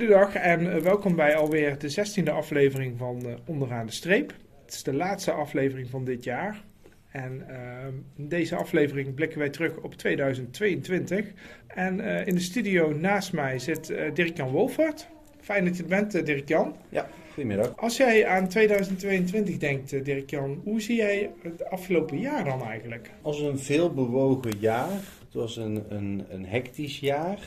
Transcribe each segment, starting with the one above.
Goedendag en eh, welkom bij alweer de 16e aflevering van uh, Onderaan de Streep. Het is de laatste aflevering van dit jaar. En uh, in deze aflevering blikken wij terug op 2022. En uh, in de studio naast mij zit Dirk-Jan Wolfert. Fijn dat je er bent, Dirk-Jan. Ja, goedemiddag. Als jij aan 2022 denkt, Dirk-Jan, hoe zie jij het afgelopen jaar dan eigenlijk? Als een veelbewogen jaar. Het was een, een, een hectisch jaar.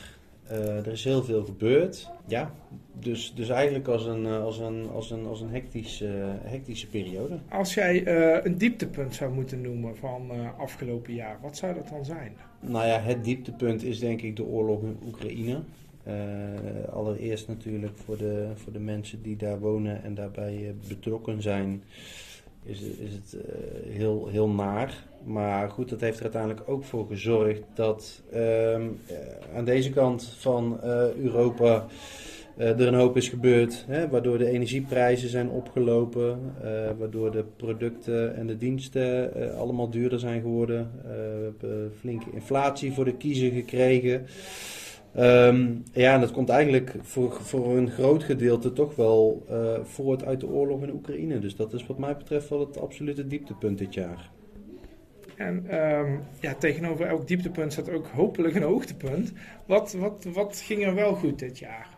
Uh, er is heel veel gebeurd. Ja, dus, dus eigenlijk als een, eh, als een, als een, als een hectische, hectische periode. Als jij een dieptepunt zou moeten noemen van afgelopen jaar, wat zou dat dan zijn? Nou ja, het dieptepunt is denk ik de oorlog in Oekraïne. allereerst natuurlijk voor de, voor de mensen die daar wonen en daarbij betrokken zijn, is, is het heel, heel naar. Maar goed, dat heeft er uiteindelijk ook voor gezorgd dat uh, aan deze kant van uh, Europa er een hoop is gebeurd. Hè, waardoor de energieprijzen zijn opgelopen. waardoor de producten en de diensten allemaal duurder zijn geworden. we hebben flinke inflatie voor de kiezer gekregen. Um, ja, en dat komt eigenlijk voor, voor een groot gedeelte toch wel voort uit de oorlog in Oekraïne. Dus dat is wat mij betreft wel het absolute dieptepunt dit jaar. En um, ja, tegenover elk dieptepunt staat ook hopelijk een hoogtepunt. Wat, wat, wat ging er wel goed dit jaar?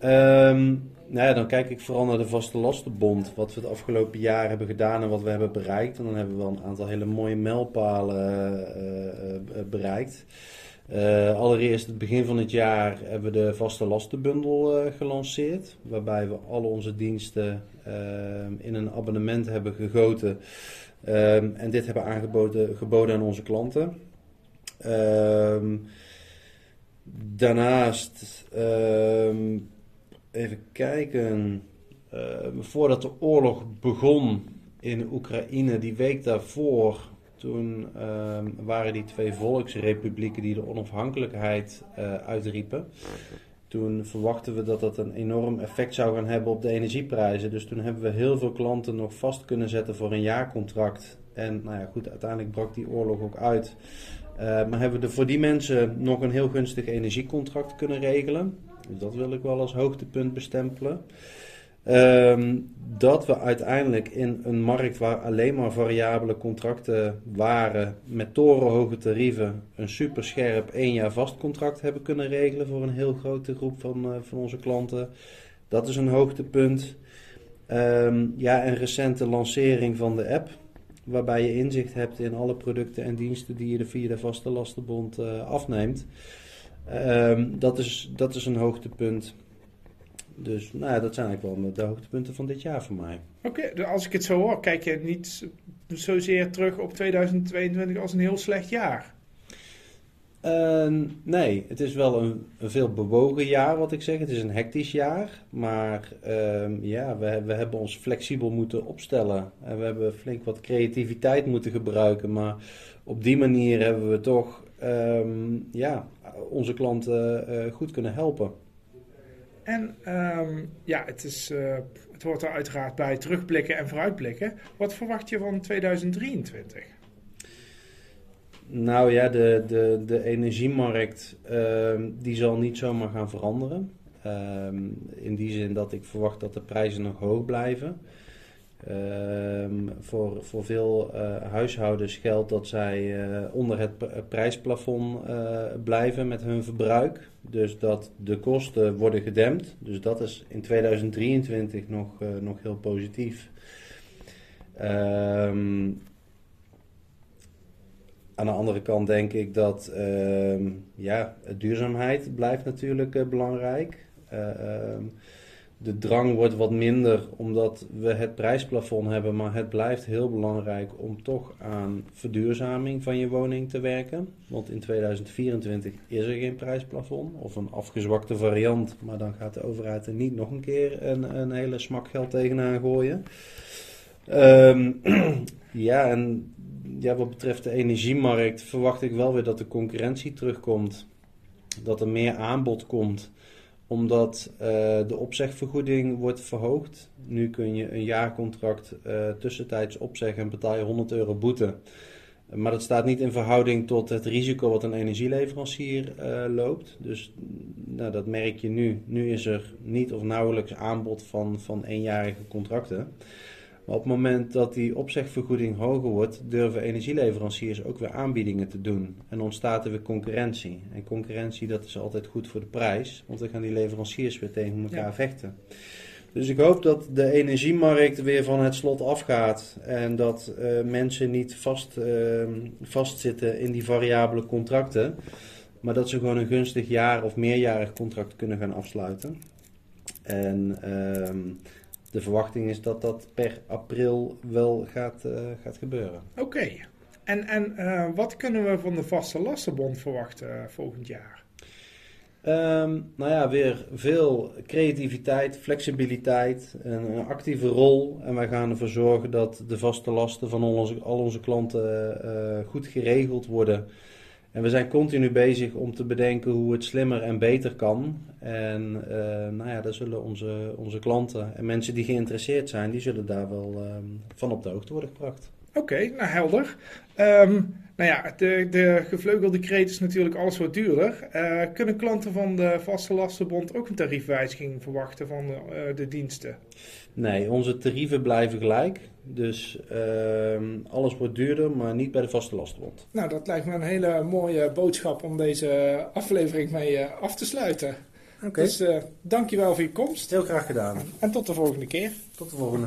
Um, nou ja, dan kijk ik vooral naar de Vaste Lastenbond. Wat we het afgelopen jaar hebben gedaan en wat we hebben bereikt. En dan hebben we wel een aantal hele mooie mijlpalen uh, uh, bereikt. Uh, allereerst het begin van het jaar hebben we de vaste lastenbundel uh, gelanceerd. Waarbij we al onze diensten uh, in een abonnement hebben gegoten. En dit hebben aangeboden geboden aan onze klanten. Um, daarnaast, um, even kijken, voordat de oorlog begon in Oekraïne, die week daarvoor, toen waren die twee volksrepublieken die de onafhankelijkheid uh, uitriepen. Toen verwachten we dat dat een enorm effect zou gaan hebben op de energieprijzen. Dus toen hebben we heel veel klanten nog vast kunnen zetten voor een jaarcontract. En nou ja, goed, uiteindelijk brak die oorlog ook uit. Uh, maar hebben we voor die mensen nog een heel gunstig energiecontract kunnen regelen. Dus dat wil ik wel als hoogtepunt bestempelen. Um, dat we uiteindelijk in een markt waar alleen maar variabele contracten waren, met torenhoge tarieven, een superscherp één jaar vast contract hebben kunnen regelen voor een heel grote groep van, uh, van onze klanten. Dat is een hoogtepunt. Um, ja, een recente lancering van de app, waarbij je inzicht hebt in alle producten en diensten die je via de vaste lastenbond uh, afneemt. Um, dat, is, dat is een hoogtepunt. Dus nou ja, dat zijn eigenlijk wel de hoogtepunten van dit jaar voor mij. Oké, okay, als ik het zo hoor, kijk je niet zozeer terug op 2022 als een heel slecht jaar? Uh, nee, het is wel een, een, veel bewogen jaar wat ik zeg. Het is een hectisch jaar. Maar uh, ja, we, we hebben ons flexibel moeten opstellen. En we hebben flink wat creativiteit moeten gebruiken. Maar op die manier hebben we toch um, ja, onze klanten uh, goed kunnen helpen. En um, ja, het, is, uh, het hoort er uiteraard bij terugblikken en vooruitblikken. Wat verwacht je van 2023? Nou ja, de, de, de energiemarkt uh, die zal niet zomaar gaan veranderen. Uh, in die zin dat ik verwacht dat de prijzen nog hoog blijven. Um, voor, voor veel uh, huishoudens geldt dat zij uh, onder het prijsplafond uh, blijven met hun verbruik. Dus dat de kosten worden gedempt. Dus dat is in 2023 nog, nog heel positief. Um, aan de andere kant denk ik dat ehm, ja, duurzaamheid blijft natuurlijk belangrijk. Um, de drang wordt wat minder omdat we het prijsplafond hebben, maar het blijft heel belangrijk om toch aan verduurzaming van je woning te werken. Want in 2024 is er geen prijsplafond of een afgezwakte variant, maar dan gaat de overheid er niet nog een keer een, een hele smak geld tegenaan gooien. Um, ja, en ja, wat betreft de energiemarkt verwacht ik wel weer dat de concurrentie terugkomt. Dat er meer aanbod komt omdat uh, de opzegvergoeding wordt verhoogd. Nu kun je een jaarcontract uh, tussentijds opzeggen en betaal je 100 euro boete. Maar dat staat niet in verhouding tot het risico wat een energieleverancier uh, loopt. Dus nou, dat merk je nu. Nu is er niet of nauwelijks aanbod van, van eenjarige contracten. Maar op het moment dat die opzegvergoeding hoger wordt, durven energieleveranciers ook weer aanbiedingen te doen. En ontstaat er weer concurrentie. En concurrentie dat is altijd goed voor de prijs, want dan gaan die leveranciers weer tegen elkaar vechten. Dus ik hoop dat de energiemarkt weer van het slot afgaat en dat uh, mensen niet vast, uh, vastzitten in die variabele contracten, maar dat ze gewoon een gunstig jaar of meerjarig contract kunnen gaan afsluiten. En uh, de verwachting is dat dat per april wel gaat, uh, gaat gebeuren. Oké. En, en uh, wat kunnen we van de vaste lastenbond verwachten uh, volgend jaar? Um, nou ja, weer veel creativiteit, flexibiliteit, een, een, actieve rol. En wij gaan ervoor zorgen dat de vaste lasten van onze, al onze klanten goed geregeld worden. En we zijn continu bezig om te bedenken hoe het slimmer en beter kan. En uh, nou ja, daar zullen onze, onze klanten en mensen die geïnteresseerd zijn, die zullen daar wel uh, van op de hoogte worden gebracht. Oké, nou helder. Um, nou ja, de, de gevleugelde kreet is natuurlijk alles wat duurder. Uh, kunnen klanten van de Vaste Lastenbond ook een tariefwijziging verwachten van de, de diensten? Nee, onze tarieven blijven gelijk. Dus uh, alles wordt duurder, maar niet bij de vaste lastenbond. Nou, dat lijkt me een hele mooie boodschap om deze aflevering mee uh, af te sluiten. Okay. Dus uh, dankjewel voor je komst. Heel graag gedaan. En tot de volgende keer. Tot de volgende.